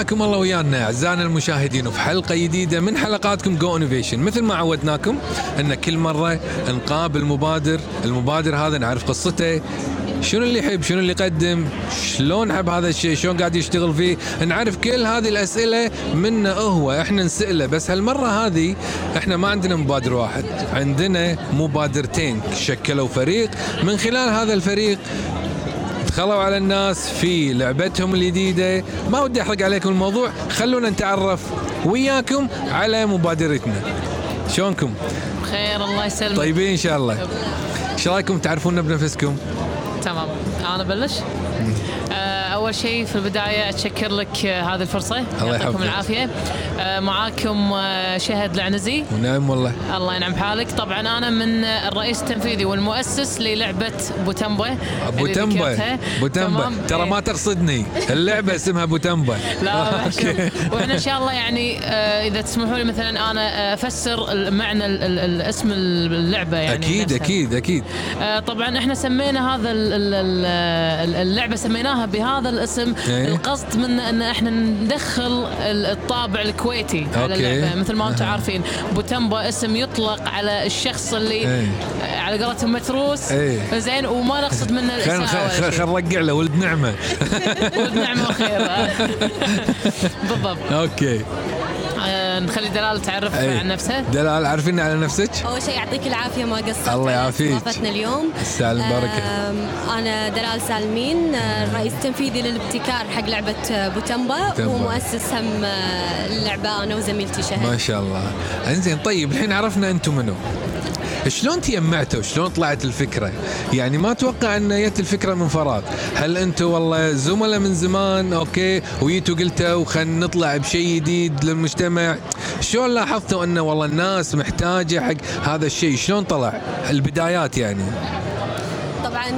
حياكم الله ويانا أعزائنا المشاهدين وفي حلقة جديدة من حلقاتكم Go Innovation مثل ما عودناكم إن كل مرة نقابل مبادر المبادر هذا نعرف قصته شنو اللي يحب شنو اللي يقدم شلون حب هذا الشيء شلون قاعد يشتغل فيه نعرف كل هذه الأسئلة منه هو إحنا نسأله. بس هالمرة هذه إحنا ما عندنا مبادر واحد عندنا مبادرتين. شكلوا فريق من خلال هذا الفريق دخلوا على الناس في لعبتهم الجديدة. ما ودي أحرق عليكم الموضوع خلونا نتعرف وياكم على مبادرتنا. شلونكم؟ بخير الله يسلمك. طيبين إن شاء الله. إيش رأيكم؟ تعرفونا بنفسكم؟ تمام. أنا بلش آه، أول شيء في البداية أتشكر لك آه، هذه الفرصة الله يعطيكم. العافية آه، معاكم آه، شهد العنزي ونعم والله الله ينعم حالك طبعا أنا من الرئيس التنفيذي والمؤسس للعبة بوتمبا ابو اللي تمبا ذكرتها. ابو تمبا تمام؟ ترى. ما تقصدني اللعبة اسمها ابو تمبا لا. وإحنا إن شاء الله يعني إذا تسمحوا لي مثلا أنا أفسر معنى الاسم اللعبة يعني أكيد نفسها. أكيد أكيد طبعا إحنا سمينا هذا ال- ال- ال- اللعبة سميناها بهذا الاسم إيه. القصد من إن إحنا ندخل ال- الطابع الكويتي على. اللعبة مثل ما أنتم. عارفين بوتمبا اسم يطلق على الشخص اللي إيه. على قولتهم متروس إيه. زين وما نقصد منه الاساءه خل نرجع له ولد نعمة ولد نعمة وخير آه. بالضبط أوكي نخلي دلال تعرف إيه. عن نفسها دلال عارفين على نفسك أول شيء يعطيك العافية ما قصرت الله يعافيك. استضافتنا اليوم السالم بركة. آم، أنا دلال سالمين آه، الرئيس التنفيذي للابتكار حق لعبة آه، بوتمبا بوتمبا. ومؤسس هم آه، اللعبة أنا وزميلتي شهد ما شاء الله إنزين طيب الحين عرفنا أنتم منو شلون تجمعتوا شلون طلعت الفكرة؟ يعني ما أتوقع أن جت الفكرة من فراغ. هل أنتم والله زملاء من زمان؟ okay. وجيتوا قلتوا خلينا نطلع بشيء جديد للمجتمع. شلون لاحظتوا انه والله الناس محتاجة حق هذا الشيء؟ شلون طلع؟ البدايات يعني. طبعا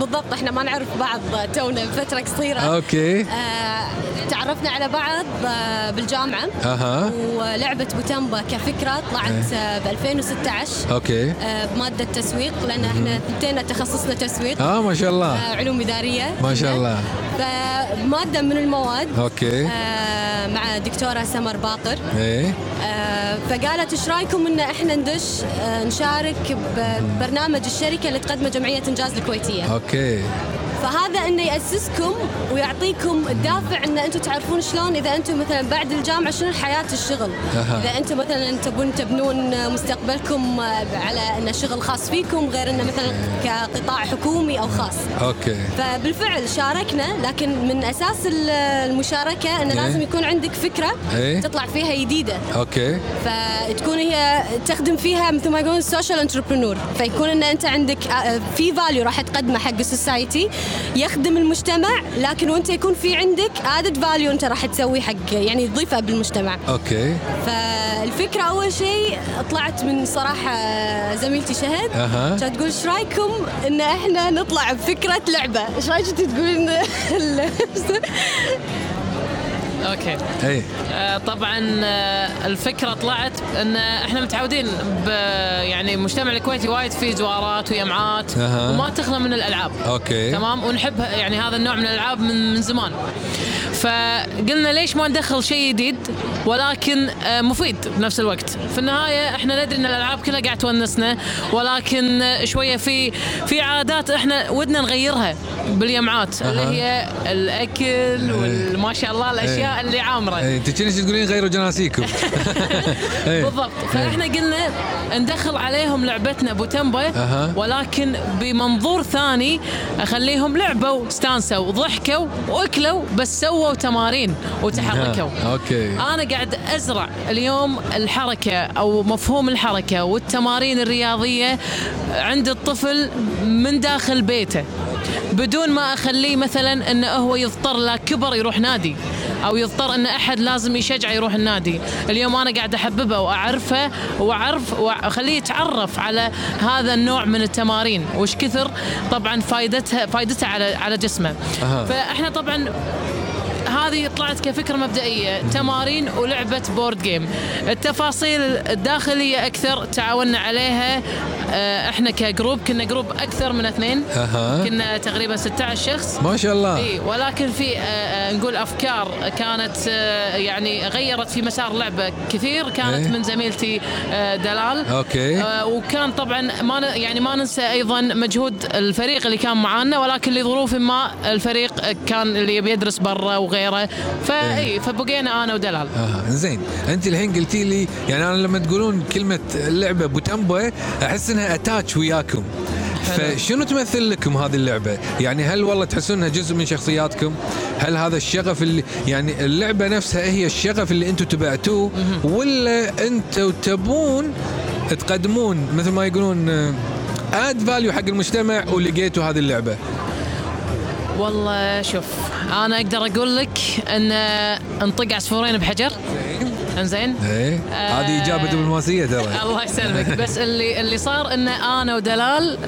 بالضبط إحنا ما نعرف بعض تونا بفتره قصيرة. أوكي. آه، تعرفنا على بعض آه، بالجامعة. أها. ولعبة بوتمبا كفكرة طلعت آه، ب 2016 okay. آه، بمادة تسويق لأن إحنا اثنين تخصصنا تسويق. آه ما شاء الله. علوم إدارية. ما شاء الله. فمادة من المواد. okay. مع دكتورة سمر باقر. إيه. فقالت إيش رأيكم إن إحنا ندش نشارك ببرنامج الشركة اللي تقدمه جمعية إنجاز الكويتية؟ okay. فهذا إنه يأسسكم ويعطيكم الدافع إن أنتم تعرفون شلون إذا أنتم مثلا بعد الجامعة شنو حياه الشغل. إذا أنتم مثلا تبون تبنون مستقبلكم على إنه شغل خاص فيكم غير إنه مثلا كقطاع حكومي أو خاص. أوكي. فبالفعل شاركنا لكن من أساس ال- المشاركة إنه إيه. لازم يكون عندك فكرة إيه. تطلع فيها جديدة. أوكي. فتكون هي تخدم فيها مثل ما يقولون social entrepreneur فيكون إن أنت عندك آه، في value راح تقدمه حق ال society يخدم المجتمع لكن وانت يكون في عندك added value انت راح تسويه حق يعني تضيفه بالمجتمع. أوكي. فالفكرة أول شيء طلعت من صراحة زميلتي شهد. كانت تقول إيش رأيكم إن إحنا نطلع بفكرة لعبة؟ إيش رأيك تقولين؟ أوكي. إيه آه، طبعا آه، الفكرة طلعت إن إحنا متعودين ب يعني المجتمع الكويتي وايد فيه زوارات ويمعات أها. وما تخلى من الألعاب. أوكي. تمام؟ ونحب يعني هذا النوع من الألعاب من من زمان. فقلنا ليش ما ندخل شيء جديد ولكن آه، مفيد بنفس الوقت. في النهاية إحنا ندري إن الألعاب كلها قاعد تونسنا ولكن آه، شوية في في عادات إحنا ودنا نغيرها باليمعات اللي أها. هي الأكل وما شاء الله الأشياء اللي عامرة. إيه أنت كنت تقولين غيروا جناسيكم. إيه. بالضبط. فإحنا قلنا ندخل عليهم لعبتنا بوتمبا. ولكن بمنظور ثاني أخليهم لعبوا واستانسوا وضحكوا وأكلوا بس سووا تمارين وتحركوا. أوكي. أنا قاعد أزرع اليوم الحركة أو مفهوم الحركة والتمارين الرياضية عند الطفل من داخل بيته. بدون ما أخليه مثلا انه هو يضطر لا كبر يروح نادي أو يضطر إن أحد لازم يشجعه يروح النادي. اليوم أنا قاعد أحببه وأعرفه وأعرف وأخليه يتعرف على هذا النوع من التمارين. وش كثر؟ طبعا فائدتها فائدتها على على جسمه. أها. فإحنا طبعا هذه طلعت كفكرة مبدئية. تمارين ولعبة board game التفاصيل الداخلية أكثر تعاوننا عليها آه، إحنا ك group كنا group أكثر من اثنين. أها. كنا تقريبا 16 شخص. ما شاء الله. إي ولكن في آه، آه، نقول أفكار كانت يعني غيرت في مسار اللعبه كثير. كانت إيه. من زميلتي دلال. أوكي. وكان طبعا ما يعني ما ننسى أيضا مجهود الفريق اللي كان معانا ولكن لظروف ما الفريق كان اللي بيدرس برا وغيره. فاي فبقينا أنا ودلال. آه زين أنت الحين قلتي لي يعني أنا لما تقولون كلمة اللعبة بوتمبا أحس إنها attached وياكم. فشنو تمثل لكم هذه اللعبة؟ يعني هل والله تحسون إنها جزء من شخصياتكم؟ هل هذا الشغف اللي يعني اللعبة نفسها هي الشغف اللي أنتم تبعتوه؟ ولا أنتم تبون تقدمون مثل ما يقولون اد فاليو حق المجتمع ولقيتوا هذه اللعبة؟ والله شوف أنا أقدر أقول لك أن انطق عصفورين بحجر. إنزين؟ إيه. هذه إجابة دبلوماسية ترى. الله يسلمك. بس اللي اللي صار أن أنا ودلال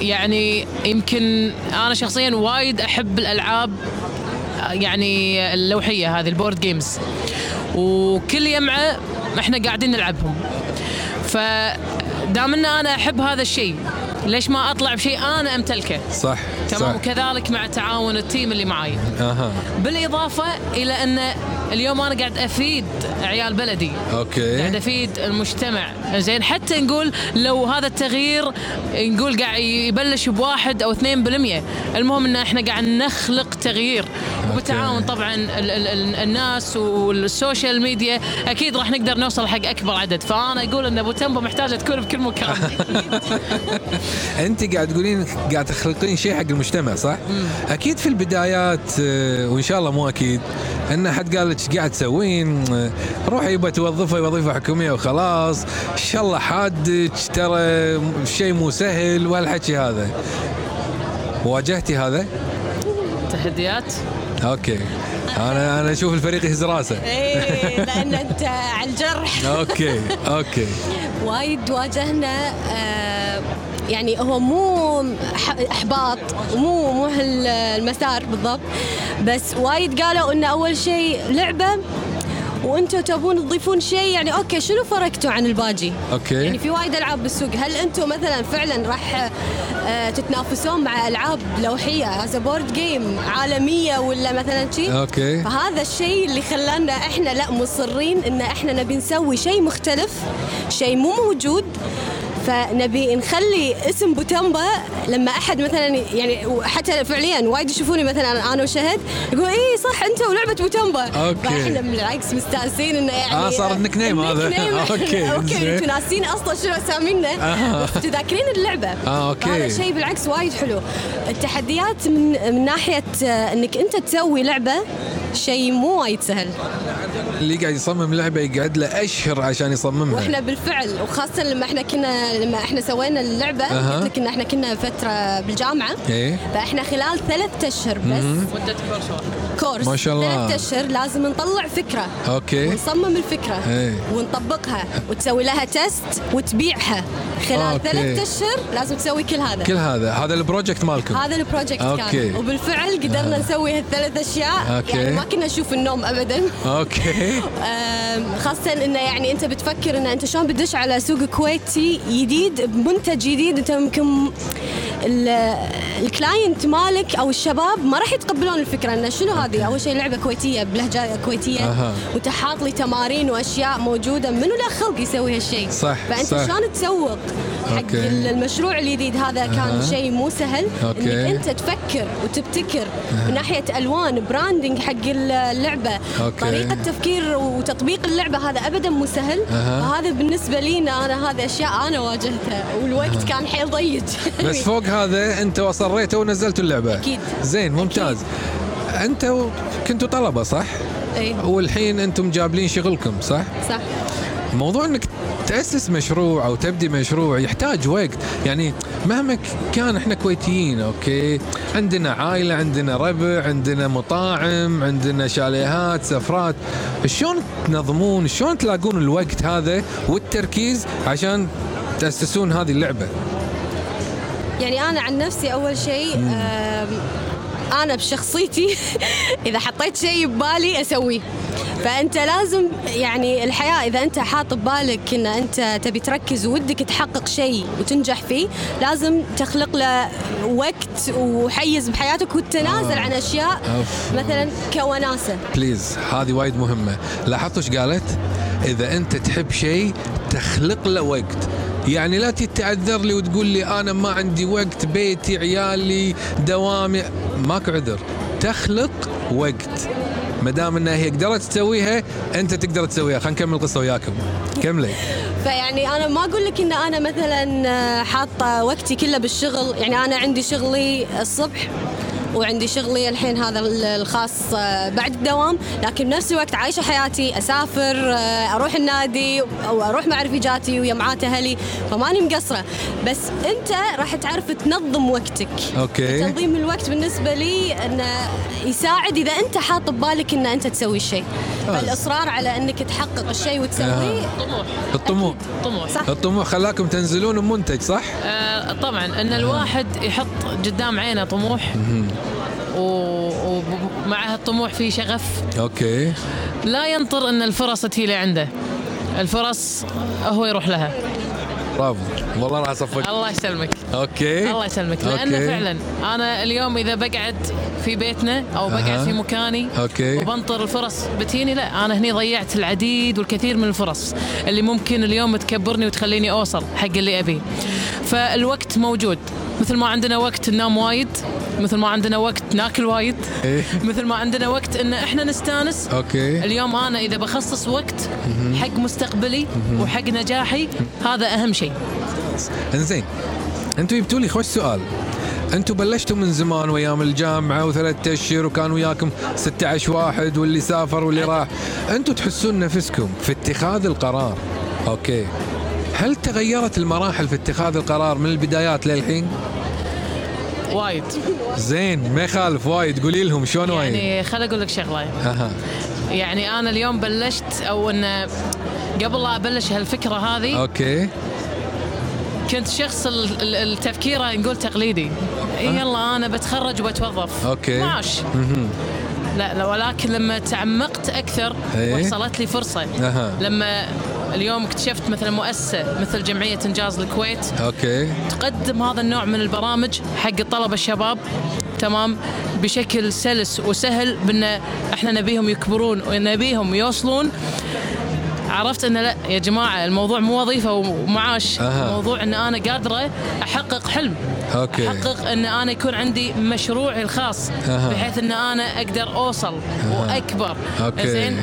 يعني يمكن أنا شخصيا وايد أحب الألعاب يعني اللوحية هذه ال board games. وكل يمعة إحنا قاعدين نلعبهم. فدام أن أنا أحب هذا الشيء ليش ما أطلع بشيء أنا أمتلكه؟ صح تمام صح. وكذلك مع تعاون ال team اللي معاي. أها. بالإضافة إلى أن اليوم أنا قاعد أفيد عيال بلدي. قاعد أوكي أفيد المجتمع. زين حتى نقول لو هذا التغيير نقول قاعد يبلش بواحد أو اثنين بالمية. المهم إن إحنا قاعد نخلق تغيير. وبالتعاون طبعا ال ال ال الناس وال social media. أكيد راح نقدر نوصل حق أكبر عدد. فأنا أقول إن بوتمبا محتاجة تكون بكل مكان. أنت قاعد تقولين قاعد تخلقين شيء حق المجتمع صح؟ أكيد في البدايات آه، وإن شاء الله مو أكيد إن حد قال لك إيش قاعد تسوين؟ روحي بس توظفي وظيفه حكومية وخلاص، إن شاء الله شحادك ترى شيء مو سهل وهالحكي هذا. واجهتي هذا؟ تحديات أوكي. أنا أنا أشوف الفريق يهز راسه. إيه لأن أنت على الجرح أوكي أوكي. وايد واجهنا آه، يعني هو مو إحباط ومو مو هالمسار بالضبط بس وايد قالوا إنه أول شيء لعبة وأنتم تبون تضيفون شيء يعني أوكي شنو فرقتوا عن الباجي؟ أوكي. يعني في وايد ألعاب بالسوق هل أنتم مثلا فعلا راح آه، تتنافسون مع ألعاب لوحية as board game عالمية ولا مثلا شيء؟ أوكي. فهذا الشيء اللي خلانا إحنا لا مصرين إن إحنا نبي نسوي شيء مختلف شيء مو موجود فنبي نخلي اسم بوتمبا لما أحد مثلا يعني حتى فعليا وايد يشوفوني مثلا أنا وشهد يقول اي صح أنت ولعبة بوتمبا أوكي. فاحنا بالعكس مستأنسين إنه يعني آه، صار ال nickname هذا. أوكي زين. أنتم ناسين أصلا شنو أسامينا آه. ذاكرين اللعبة آه، أوكي. هذا شيء بالعكس وايد حلو التحديات من من ناحية إنك أنت تسوي لعبة شيء مو وايد سهل اللي قاعد يصمم لعبة يقعد له أشهر عشان يصممها. وإحنا بالفعل وخاصة لما إحنا كنا لما إحنا سوينا اللعبة أها. قلت لك إن إحنا كنا فترة بالجامعة إيه فإحنا خلال ثلاثة أشهر بس مدة course course ما شاء الله. ثلاثة أشهر لازم نطلع فكرة أوكي. ونصمم الفكرة إيه. ونطبقها وتسوي لها test وتبيعها خلال أوكي. ثلاثة أشهر لازم تسوي كل هذا كل هذا هذا ال project مالكم. هذا ال project أوكي.. كان وبالفعل قدرنا نسوي هالثلاث أشياء أوكي. يعني ما كنا نشوف النوم ابدا. أوكي. أم، خاصة إنه يعني أنت بتفكر إن أنت شلون بتدش على سوق كويتي جديد بمنتج جديد. أنت ممكن ال- client مالك أو الشباب ما راح يتقبلون الفكرة إنه شنو هذه؟ أول شيء لعبة كويتية بلهجة كويتية. وحاط لي تمارين وأشياء موجودة. منو له خلق يسوي هالشيء؟ صح، فأنت صح. شلون تسوق؟ حق. المشروع الجديد هذا كان أها. شيء مو سهل أوكي. إنك أنت تفكر وتبتكر من ناحية ألوان branding حق اللعبة أوكي. طريقة تفكير وتطبيق اللعبة هذا ابدا مو سهل. فهذا بالنسبة لينا أنا هذه أشياء أنا واجهتها والوقت كان حيل ضيق بس فوق هذا أنت أصريتوا ونزلتوا اللعبة أكيد. زين ممتاز أنتوا كنتوا طلبة صح؟ اي والحين أنتم قابلين شغلكم صح؟ صح موضوع إنك تأسس مشروع أو تبدي مشروع يحتاج وقت. يعني مهما كان إحنا كويتيين أوكي؟ عندنا عائلة عندنا ربع عندنا مطاعم عندنا شاليهات سفرات. شلون تنظمون شلون تلاقون الوقت هذا والتركيز عشان تأسسون هذه اللعبة؟ يعني أنا عن نفسي أول شيء أنا بشخصيتي إذا حطيت شيء ببالي أسويه. فأنت لازم يعني الحياة إذا أنت حاط ببالك إن أنت تبي تركز ودك تحقق شيء وتنجح فيه لازم تخلق له وقت وحيز بحياتك وتتنازل آه. عن أشياء أوف. مثلا كوناسة. بليز هذه وايد مهمة. لاحظتوا إيش قالت؟ إذا أنت تحب شيء تخلق له وقت. يعني لا تتعذر لي وتقول لي أنا ما عندي وقت بيتي عيالي دوامي. ماكو عذر. تخلق وقت. ما دام إنها هي قدرت تسويها أنت تقدر تسويها. خلينا نكمل القصة وياكم. كملي. فيعني أنا ما أقول لك إن أنا مثلا آه، حاطة وقتي كله بالشغل. يعني أنا عندي شغلي الصبح وعندي شغلي الحين هذا ال- الخاص آه، بعد الدوام. لكن بنفس الوقت عايشة حياتي أسافر آه، أروح النادي أو أروح مع رفيجاتي ويمعات أهلي. فماني مقصرة. بس أنت راح تعرف تنظم وقتك. okay. تنظيم الوقت بالنسبة لي إنه يساعد إذا أنت حاط ببالك إن أنت تسوي الشيء. فالاصرار على إنك تحقق الشيء وتسويه. طموح الطموح. طموح صح. الطموح. خلاكم تنزلون بمنتج صح؟ آه طبعا. إن الواحد يحط قدام عينه طموح. ومع هالطموح في شغف. okay. لا ينطر أن الفرص تجي عنده. الفرص هو يروح لها. برافو. والله راح أصفق. الله يسلمك. okay. الله يسلمك. لأنه okay. فعلا أنا اليوم إذا بقعد في بيتنا أو بقعد أها. في مكاني okay. وبنطر الفرص بتيني لا أنا هني ضيعت العديد والكثير من الفرص اللي ممكن اليوم تكبرني وتخليني أوصل حق اللي ابيه فالوقت موجود. مثل ما عندنا وقت ننام وايد مثل ما عندنا وقت ناكل وايد. إيه. مثل ما عندنا وقت إن إحنا نستانس. okay. اليوم أنا إذا بخصص وقت حق مستقبلي وحق نجاحي هذا أهم شيء. إنزين أنتوا جبتوا لي خوش سؤال. أنتوا بلشتوا من زمان وأيام الجامعة وثلاث أشهر وكان وياكم 16 واحد واللي سافر واللي راح. أنتوا تحسون نفسكم في اتخاذ القرار. أوكي. هل تغيرت المراحل في اتخاذ القرار من البدايات للحين؟ وايد. زين ما يخالف وايد قولي لهم شلون وايد؟ يعني خل أقول لك شغلة يعني أنا اليوم بلشت أو ان قبل لا أبلش هالفكرة هذه okay. كنت شخص ال- ال- التفكيره نقول تقليدي. يلا أنا بتخرج وبتوظف. okay. معاش لا لا ولكن لما تعمقت أكثر إيه. وصلت لي فرصة. أها. لما اليوم اكتشفت مثلا مؤسسة مثل جمعية إنجاز الكويت. okay. تقدم هذا النوع من البرامج حق الطلبه الشباب. تمام. بشكل سلس وسهل بأن إحنا نبيهم يكبرون ونبيهم يوصلون. عرفت إن لا يا جماعة الموضوع مو وظيفة ومعاش. أها. موضوع إن أنا قادرة أحقق حلم. okay. أحقق إن أنا يكون عندي مشروعي الخاص أها. بحيث إن أنا أقدر أوصل وأكبر. okay. زين؟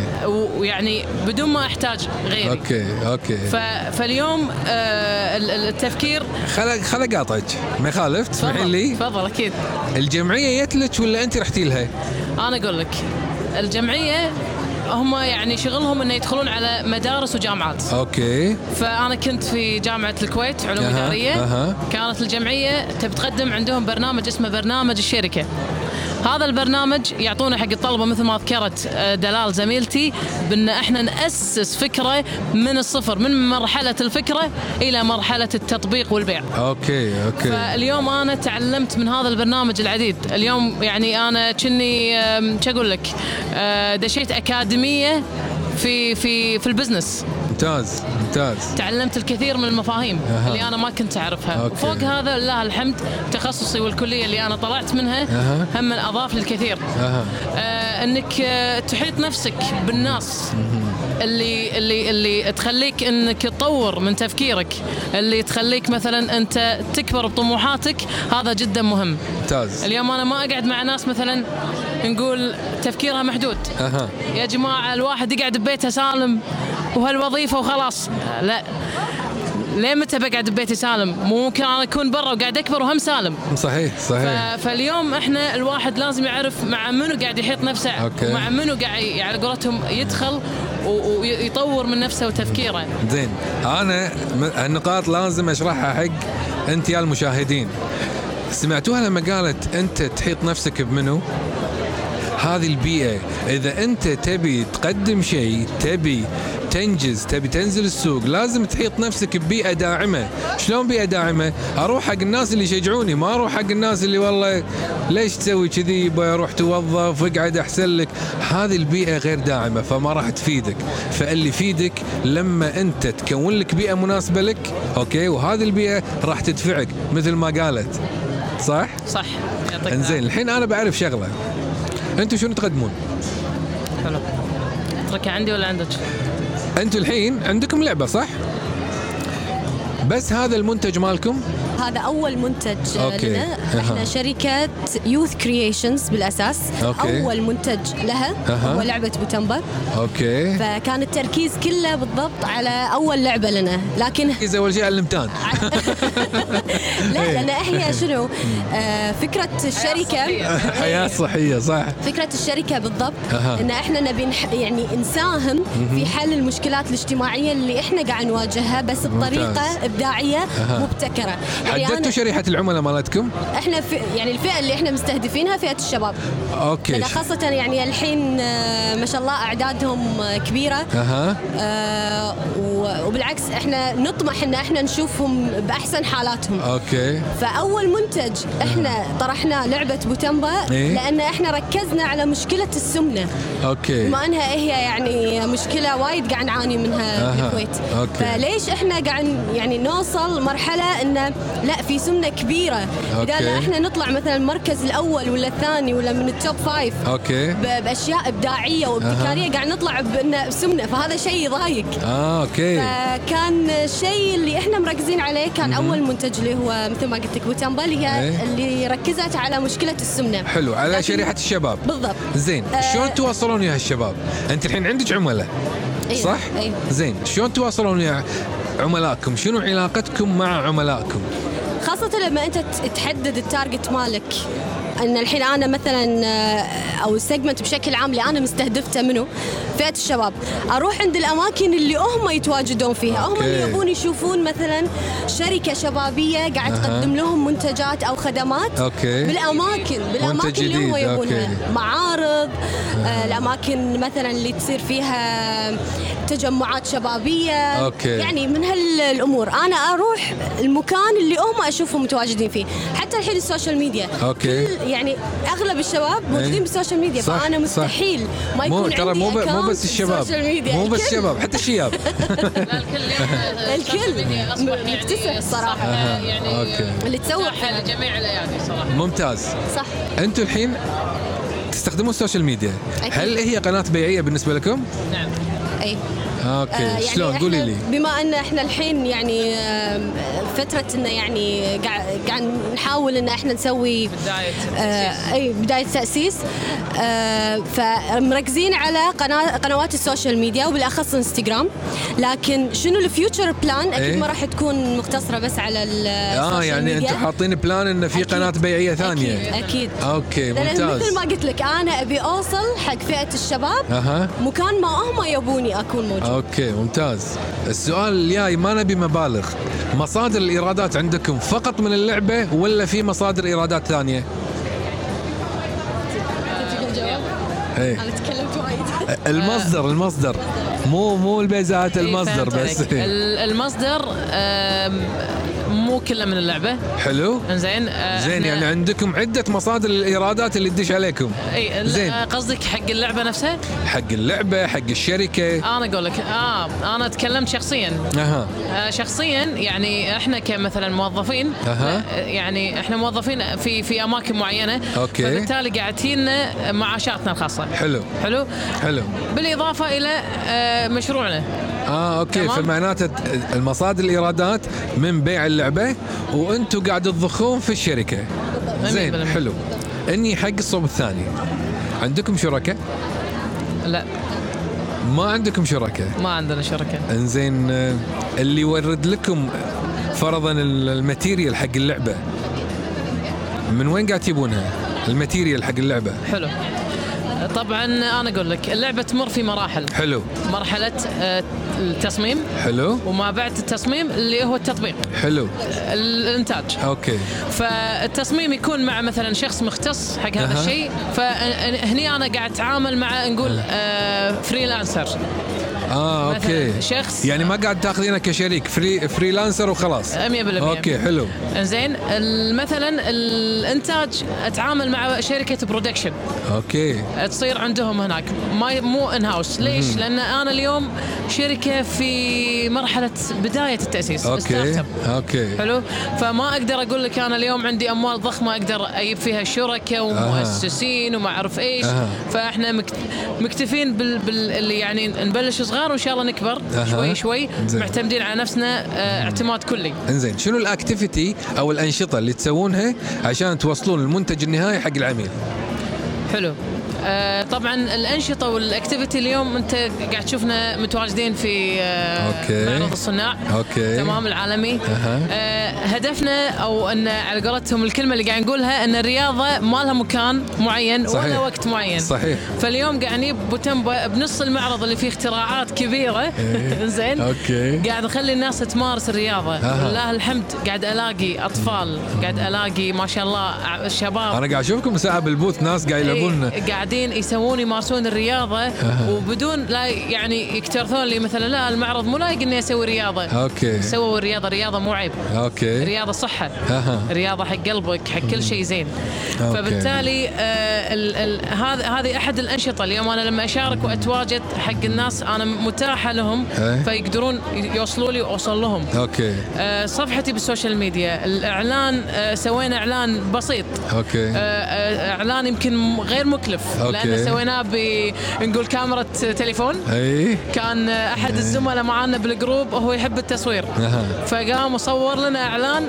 ويعني بدون ما أحتاج غيري. okay okay. ف- فاليوم آه ال- ال- التفكير خل خل اقاطعك ما يخالف تسمحين لي؟ تفضل أكيد. الجمعية جت لك ولا أنت رحتي لها؟ أنا أقول لك الجمعية هم يعني شغلهم إنه يدخلون على مدارس وجامعات. أوكي. فأنا كنت في جامعة الكويت علوم إدارية. أها. كانت الجمعية تبي تقدم عندهم برنامج اسمه برنامج الشركة. هذا البرنامج يعطونا حق الطلبة مثل ما ذكرت آه، دلال زميلتي بأن إحنا نأسس فكرة من الصفر من مرحلة الفكرة إلى مرحلة التطبيق والبيع. okay okay. فاليوم أنا تعلمت من هذا البرنامج العديد. اليوم يعني أنا كني شو أقول لك؟ أه، دشيت أكاديمية في في في ال business. ممتاز ممتاز. تعلمت الكثير من المفاهيم أها. اللي أنا ما كنت أعرفها. okay. وفوق هذا لله الحمد تخصصي والكلية اللي أنا طلعت منها أها. هم اضاف لي الكثير أها. آه إنك آه تحيط نفسك بالناس اللي اللي اللي تخليك إنك تطور من تفكيرك اللي تخليك مثلا أنت تكبر بطموحاتك هذا جدا مهم. ممتاز. اليوم أنا ما أقعد مع ناس مثلا نقول تفكيرها محدود. أها. يا جماعة الواحد يقعد ببيته سالم وهالوظيفة وخلاص. لا. ليه متى بقعد ببيتي سالم؟ مو ممكن أنا أكون برا وقاعد أكبر وهم سالم. صحيح صحيح. ف- فاليوم إحنا الواحد لازم يعرف مع منو قاعد يحيط نفسه أوكي. ومع منو قاعد ي- على قولتهم يدخل ويطور من نفسه وتفكيره. زين. أنا النقاط لازم أشرحها حق أنت يا المشاهدين. سمعتوها لما قالت أنت تحيط نفسك بمنو؟ هذه البيئة. إذا أنت تبي تقدم شيء تبي تنجز تبي تنزل السوق لازم تحيط نفسك ببيئة داعمة. شلون بيئة داعمة؟ أروح حق الناس اللي يشجعوني ما أروح حق الناس اللي والله ليش تسوي كذي؟ يبا روح توظف اقعد أحسن لك. هذه البيئة غير داعمة فما راح تفيدك. فاللي يفيدك لما أنت تكون لك بيئة مناسبة لك okay؟ وهذه البيئة راح تدفعك مثل ما قالت. صح؟ صح. إنزين الحين أنا بعرف شغلة. أنتم شنو تقدمون. حلو. اتركها عندي ولا عندك؟ أنتم الحين عندكم لعبة صح؟ بس هذا المنتج مالكم هذا أول منتج okay. لنا أها. إحنا شركه Youth Creations بالأساس okay. أول منتج لها أها. هو لعبة بوتمبا okay فكان التركيز كله بالضبط على أول لعبة لنا لكن إذا أول شيء علمتان لا إيه. لأن هي شنو آه فكرة الشركة حياة صحية صح فكرة الشركة بالضبط أها. إن إحنا نبي نح- يعني نساهم في حل المشكلات الاجتماعية اللي إحنا قاعد نواجهها بس أها. مبتكرة يعني حددتوا أنا شريحة العملاء مالتكم؟ إحنا في يعني الفئة اللي إحنا مستهدفينها فئة الشباب. okay. لأن خاصة يعني الحين آه، ما شاء الله أعدادهم كبيرة. أها. آه، وبالعكس إحنا نطمح إن إحنا نشوفهم بأحسن حالاتهم. أوكي. فأول منتج إحنا طرحناه لعبة بوتمبا إيه؟ لأن إحنا ركزنا على مشكلة السمنة. أوكي. بما إنها هي يعني مشكلة وايد قاعد نعاني منها أها، بالكويت okay. فليش إحنا قاعد يعني نوصل مرحلة انه لا في سمنة كبيرة. okay. اذا إحنا نطلع مثلا المركز الأول ولا الثاني ولا من ال top five okay. بأشياء إبداعية وابتكارية قاعد نطلع بانه سمنة فهذا شيء يضايق. آه okay. فكان الشيء اللي إحنا مركزين عليه كان أول منتج اللي هو مثل ما قلت لك بوتامبا اللي هي إيه. اللي ركزت على مشكلة السمنة. حلو على شريحة الشباب. بالضبط. زين آه، شلون توصلون ويا الشباب أنت الحين عندك عملاء أيوة، صح؟ أيوة. زين شلون تواصلون ويا عملائكم شنو علاقتكم مع عملائكم خاصة لما أنت ت- تحدد ال target مالك إن الحين أنا مثلا آه، أو ال segment بشكل عام اللي أنا مستهدفته منه فئة الشباب أروح عند الأماكن اللي هم يتواجدون فيها هم. اللي يبون يشوفون مثلا شركة شبابية قاعد. تقدم لهم منتجات أو خدمات okay. بالأماكن بالأماكن اللي هم يبونها. معارض آه، الأماكن مثلا اللي تصير فيها تجمعات شبابية okay. يعني من هالأمور أنا أروح المكان اللي هم اشوفهم متواجدين فيه حتى الحين ال social media okay. كل يعني أغلب الشباب موجودين إيه. بال social media صح، فأنا صح. مستحيل ما مو يكون ترى عندي مو ب- مو بس الشباب مو بس. الشباب حتى الشياب لا الكل مكتسح الصراحة. يعني okay. اللي تسوق لجميع الايادي صراحة ممتاز صح أنتم الحين تستخدمون ال social media أكيد. هل هي قناة بيعية بالنسبة لكم نعم اي okay آه، يعني شلون؟ قولي لي. بما إن إحنا الحين يعني فترة إنه يعني قاعد نحاول إن إحنا نسوي بداية آه أي بداية تأسيس. آه فمركزين على قناة قنوات ال social media وبالأخص إنستغرام. لكن شنو ال future plan؟ أكيد إيه؟ ما راح تكون مقتصرة بس على ال- آه ال social يعني ميديا. أنتم حاطين بلان انه في أكيد. قناة بيعية ثانية. أكيد. أكيد أوكي لأن ممتاز. مثل ما قلت لك أنا أبي أوصل حق فئة الشباب أها. مكان ما هم يبوني أكون موجود. أوكي ممتاز. السؤال الجاي ما نبي مبالغ. مصادر الإيرادات عندكم فقط من اللعبه ولا في مصادر إيرادات ثانية؟ إيه. أنا تكلمت وايد. المصدر المصدر. مو مو البيزات المصدر إيه، بس. فهمت عليك. ال- المصدر مو كله من اللعبة. حلو. انزين آه، زين يعني عندكم عدة مصادر الإيرادات اللي تدش عليكم. إي زين. قصدك حق اللعبة نفسها؟ حق اللعبة حق الشركة. أنا أقول لك آه أنا تكلمت شخصيا. أها. آه، شخصيا يعني إحنا كمثلا موظفين أها. آه، يعني إحنا موظفين في في أماكن معينة. أوكي. فبالتالي قاعد تجينا معاشاتنا الخاصة. حلو. حلو؟ حلو. بالإضافة إلى آه، مشروعنا. آه أوكي تمام. فمعناته المصادر الإيرادات من بيع اللعبة وأنتم قاعد تضخون في الشركة. زين 100%. حلو. انزين حق الصوب الثاني. عندكم شركاء لا. ما عندكم شركاء ما عندنا شركاء. إنزين آه، اللي يورد لكم فرضا ال- ال material حق اللعبة. من وين قاعد تجيبونها؟ ال material حق اللعبة. حلو. طبعا أنا أقول لك اللعبة تمر في مراحل. حلو. مرحلة آه، التصميم. حلو. وما بعد التصميم اللي هو التطبيق. حلو. الإنتاج. أوكي. فالتصميم يكون مع مثلا شخص مختص حق هذا أها. الشيء. فهني أنا قاعد أتعامل مع نقول آه freelancer آه أوكي. شخص يعني ما قاعد تاخذينه كشريك free freelancer وخلاص. 100% أوكي حلو. زين مثلا الانتاج أتعامل مع شركة production أوكي. تصير عندهم هناك. ما مو in house ليش؟ لأن أنا اليوم شركة في مرحلة بداية التأسيس أوكي أوكي. حلو؟ فما أقدر أقول لك أنا اليوم عندي أموال ضخمة أقدر أجيب فيها شركاء ومؤسسين وما أعرف إيش. أها. فإحنا مكت- مكتفين بال, بال يعني نبلش صغار وإن شاء الله نكبر. أها. شوي شوي. زين. معتمدين على نفسنا آه، اعتماد كلي. إنزين. شنو ال activity أو الأنشطة اللي تسوونها عشان توصلون المنتج النهائي حق العميل؟ حلو. آه طبعا الأنشطة وال activity اليوم أنت قاعد تشوفنا متواجدين في آه أوكي. معرض الصناع أوكي. تمام العالمي. آه هدفنا أو أن على قولتهم الكلمة اللي قاعد نقولها أن الرياضة ما لها مكان معين صحيح. ولا وقت معين صحيح. فاليوم قاعد نجيب بوتمبا بنص المعرض اللي فيه اختراعات كبيرة إيه. زين أوكي. قاعد نخلي الناس تمارس الرياضة. ولله الحمد قاعد ألاقي أطفال قاعد ألاقي ما شاء الله شباب أنا قاعد أشوفكم ساعة بال booth ناس قاعد يلعبون إيه، قاعدين يسوون يمارسون الرياضة وبدون لا يعني يكترثون لي مثلا لا المعرض مو لايق إني أسوي رياضة. أوكي. سووا الرياضة رياضة مو عيب. أوكي. رياضة صحة. أها. رياضة حق قلبك حق كل شيء زين. أوكي. فبالتالي آه، ال- ال- هذا هذه أحد الأنشطة اليوم. أنا لما أشارك وأتواجد حق الناس أنا متاحة لهم إيه. فيقدرون يوصلوا لي وأوصل لهم. أوكي. آه، صفحتي بال social media. الإعلان آه، سوينا إعلان بسيط. أوكي. آه، آه، إعلان يمكن غير مكلف. أوكي. لأن سويناه بنقول كاميرا تليفون أي كان أحد الزملاء معانا بال group هو يحب التصوير أها. فقام وصور لنا إعلان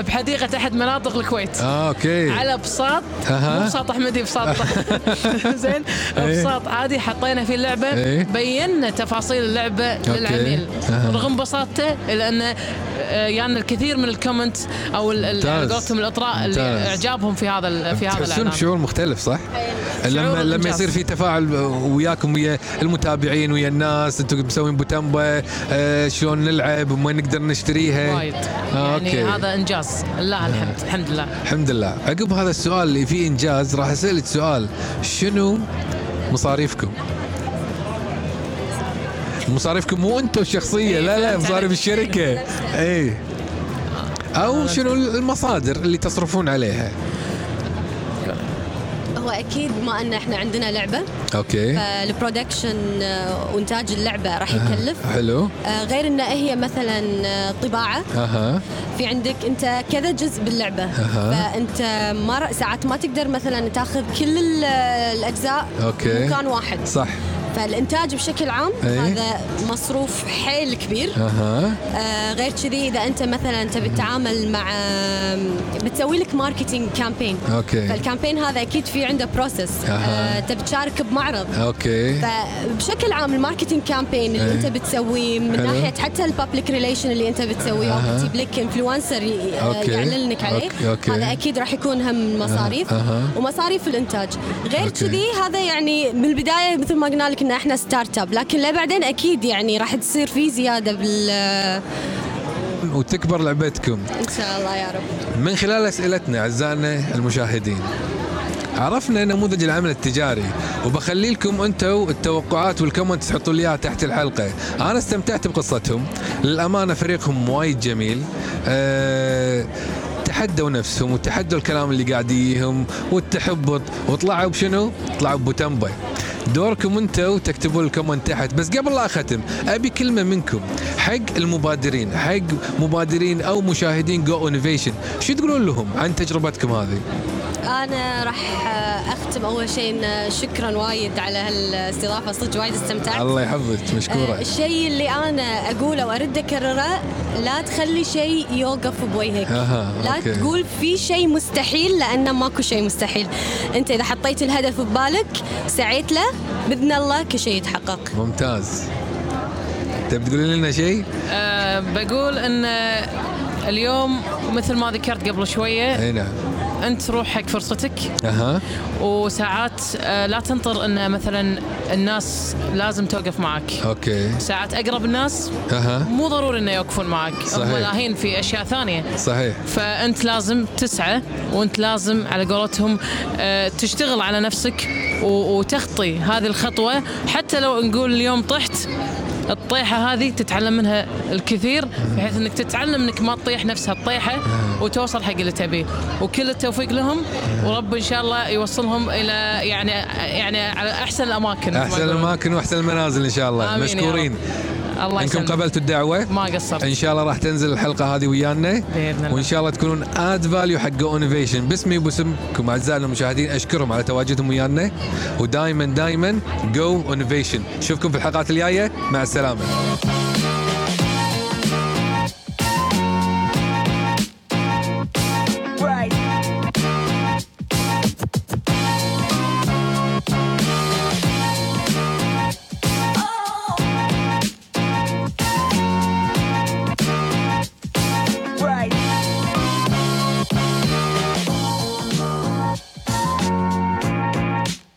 بحديقة أحد مناطق الكويت آه، أوكي على بساط أها. مو بساط أحمدي بساط زين إيه. بساط عادي حطينا فيه اللعبة إيه. بينا تفاصيل اللعبة للعميل أها. رغم بساطته الا انه آه، يعني الكثير من ال comment أو. قولتهم الإطراء اللي. إعجابهم في هذا ال- في هذا الإعلان بشعور مختلف صح؟ لما لما. يصير في تفاعل وياكم ويا المتابعين ويا الناس أنتم مسوين بوتمبا آه شلون نلعب وين نقدر نشتريها. وايد. آه يعني أوكي. هذا إنجاز. لله الحمد الحمد لله. الحمد لله. عقب هذا السؤال اللي فيه إنجاز راح اسالك سؤال. شنو مصاريفكم؟ مصاريفكم مو أنتم الشخصيه لا لا فهمت مصاريف. الشركة. اي أو شنو المصادر اللي تصرفون عليها؟ هو أكيد بما أن إحنا عندنا لعبة أوكي. فال production آه، وإنتاج اللعبة راح يكلف. حلو. آه، غير إن هي مثلا آه، طباعة. أها. في عندك أنت كذا جزء باللعبة. أها. فأنت ما ساعات ما تقدر مثلا تاخذ كل ال- الأجزاء أوكي. مكان واحد. صح. فالإنتاج بشكل عام أي. هذا مصروف حيل كبير أها آه غير كذي إذا أنت مثلا تبي تتعامل مع بتسوي لك marketing campaign أوكي فال campaign هذا أكيد في عنده process أها. آه تبي تشارك بمعرض أوكي فبشكل عام ال marketing campaign اللي إيه. أنت بتسويه من حلو. ناحية حتى ال public relation اللي أنت بتسويه أو أها. بتجيب لك influencer. يعلن لك عليه أوكي. أوكي. هذا أكيد راح يكون هم مصاريف أها. ومصاريف الإنتاج غير. كذي هذا يعني بالبدايه مثل ما قلنا لك ان إحنا start up لكن لا بعدين أكيد يعني راح تصير في زيادة بال وتكبر لعبتكم. إن شاء الله يا رب. من خلال أسئلتنا أعزائنا المشاهدين عرفنا نموذج العمل التجاري وبخلي لكم أنتم التوقعات وال comment تحطوا لي إياها تحت الحلقة. أنا استمتعت بقصتهم. للأمانة فريقهم وايد جميل. أه تحدوا نفسهم وتحدوا الكلام اللي قاعد يجيهم والتحبط. وطلعوا بشنو؟ طلعوا ببوتمبا دوركم أنتم تكتبوا ال comment تحت. بس قبل لا أختم أبي كلمة منكم. حق المبادرين حق مبادرين أو مشاهدين Go Innovation شو تقولون لهم عن تجربتكم هذه؟ أنا راح أختم أول شيء إن شكرا وايد على هالاستضافة. صدق وايد استمتعت. الله يحفظك آه، مشكوره الشيء اللي أنا أقوله وأرد أكرره لا تخلي شيء يوقف بوجهك. أها، لا أوكي. تقول في شيء مستحيل لأنه ماكو شيء مستحيل. أنت إذا حطيت الهدف ببالك سعيت له بإذن الله كل شيء يتحقق. ممتاز. تبي تقولي لنا شيء؟ أه بقول إن اليوم مثل ما ذكرت قبل شوية أي نعم. أنت روح حق فرصتك. أها. وساعات آه، لا تنطر إن مثلا الناس لازم توقف معك. أوكي. ساعات أقرب الناس أها. مو ضروري إنه يوقفون معك. صحيح. هم لاهين في أشياء ثانية. صحيح. فأنت لازم تسعى وأنت لازم على قولتهم آه، تشتغل على نفسك وتخطي هذه الخطوة. حتى لو نقول اليوم طحت الطيحة هذه تتعلم منها الكثير بحيث إنك تتعلم إنك ما تطيح نفس هالطيحه وتوصل حق اللي تبيه. وكل التوفيق لهم ورب إن شاء الله يوصلهم إلى يعني يعني على أحسن الأماكن. أحسن. الأماكن وأحسن المنازل إن شاء الله. مشكورين. الله إنكم قبلتوا الدعوة. ما قصرت. إن شاء الله راح تنزل الحلقة هذه ويانا. بإذن الله. وإن شاء الله تكونون add value حق Innovation باسمي وباسمكم أعزائنا المشاهدين أشكرهم على تواجدهم ويانا. ودائما دائما جو انوفيشن نشوفكم في الحلقات الجاية. مع السلامة.